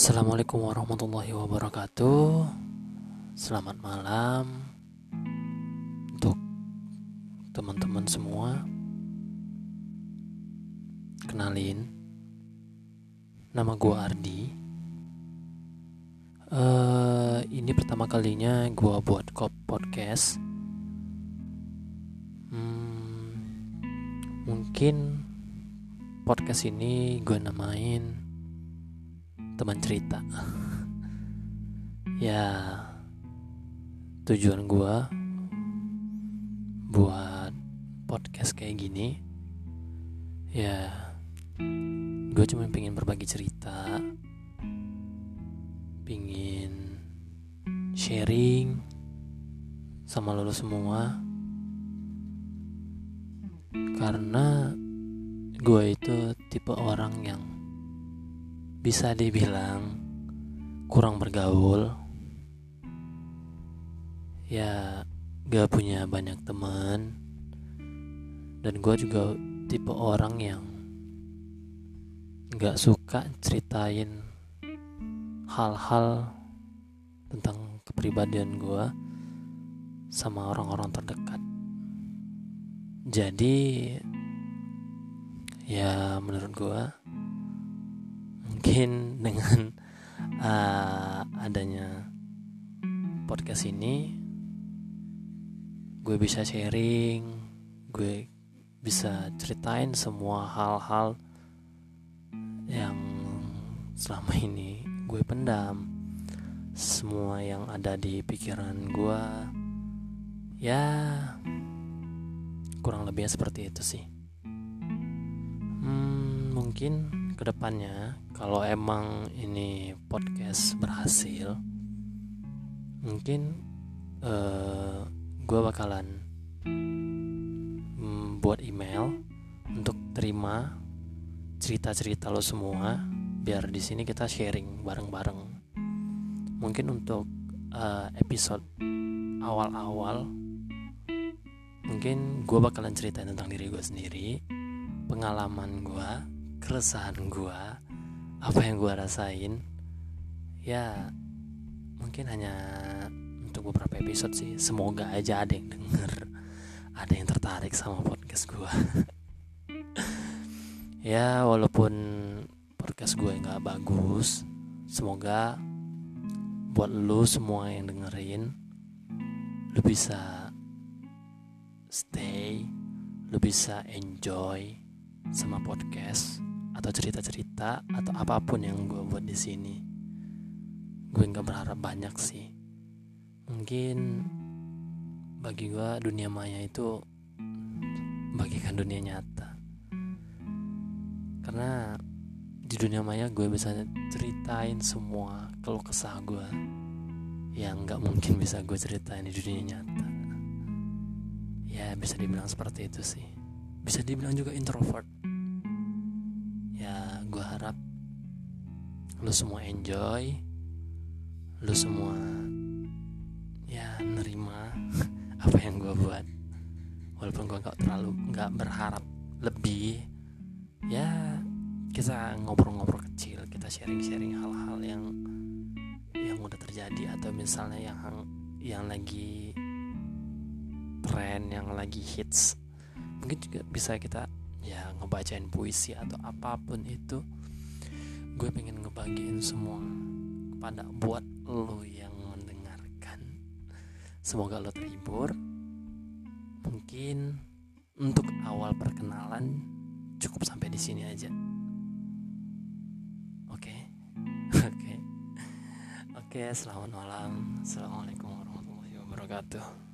Assalamualaikum warahmatullahi wabarakatuh. Selamat malam untuk teman-teman semua. Kenalin, nama gua Ardi. Uh, ini pertama kalinya gua buat kop podcast. Hmm, mungkin podcast ini gue namain teman cerita. Ya tujuan gue buat podcast kayak gini ya gue cuma pengen berbagi cerita pingin sharing sama lo semua. Karena gue itu tipe orang yang bisa dibilang kurang bergaul. Ya gak punya banyak teman. Dan gue juga tipe orang yang gak suka ceritain hal-hal tentang kepribadian gue sama orang-orang terdekat. Jadi ya menurut gue mungkin dengan uh, adanya podcast ini gue bisa sharing gue bisa ceritain semua hal-hal yang selama ini gue pendam. Semua yang ada di pikiran gue ya kurang lebihnya seperti itu sih. Mungkin ke depannya kalau emang ini podcast berhasil mungkin uh, eh, gue bakalan um, buat email untuk terima cerita-cerita lo semua biar di sini kita sharing bareng-bareng. Mungkin untuk uh, episode awal-awal mungkin gue bakalan ceritain tentang diri gue sendiri pengalaman gue keresahan gue apa yang gue rasain ya mungkin hanya untuk beberapa episode sih. Semoga aja ada yang denger ada yang tertarik sama podcast gue ya walaupun podcast gue nggak bagus semoga buat lu semua yang dengerin lu bisa stay lu bisa enjoy sama podcast atau cerita-cerita atau apa pun yang gue buat di sini. Gue nggak berharap banyak sih. Mungkin bagi gue dunia maya itu bagikan dunia nyata. Karena di dunia maya gue bisa ceritain semua kalau kesah gue yang nggak mungkin bisa gue ceritain di dunia nyata. Ya bisa dibilang seperti itu sih. Bisa dibilang juga introvert gue harap lu semua enjoy lu semua ya nerima apa yang gue buat. Walaupun gue nggak terlalu nggak berharap lebih ya kita ngobrol-ngobrol kecil kita sharing-sharing hal-hal yang yang udah terjadi atau misalnya yang yang lagi tren yang lagi hits. Mungkin juga bisa kita ya ngebacain puisi atau apa pun itu gue pengen ngebagiin semua kepada buat lo yang mendengarkan. Semoga lo terhibur. Mungkin untuk awal perkenalan cukup sampai di sini aja. Oke? Oke. Oke selamat malam. Assalamualaikum warahmatullahi wabarakatuh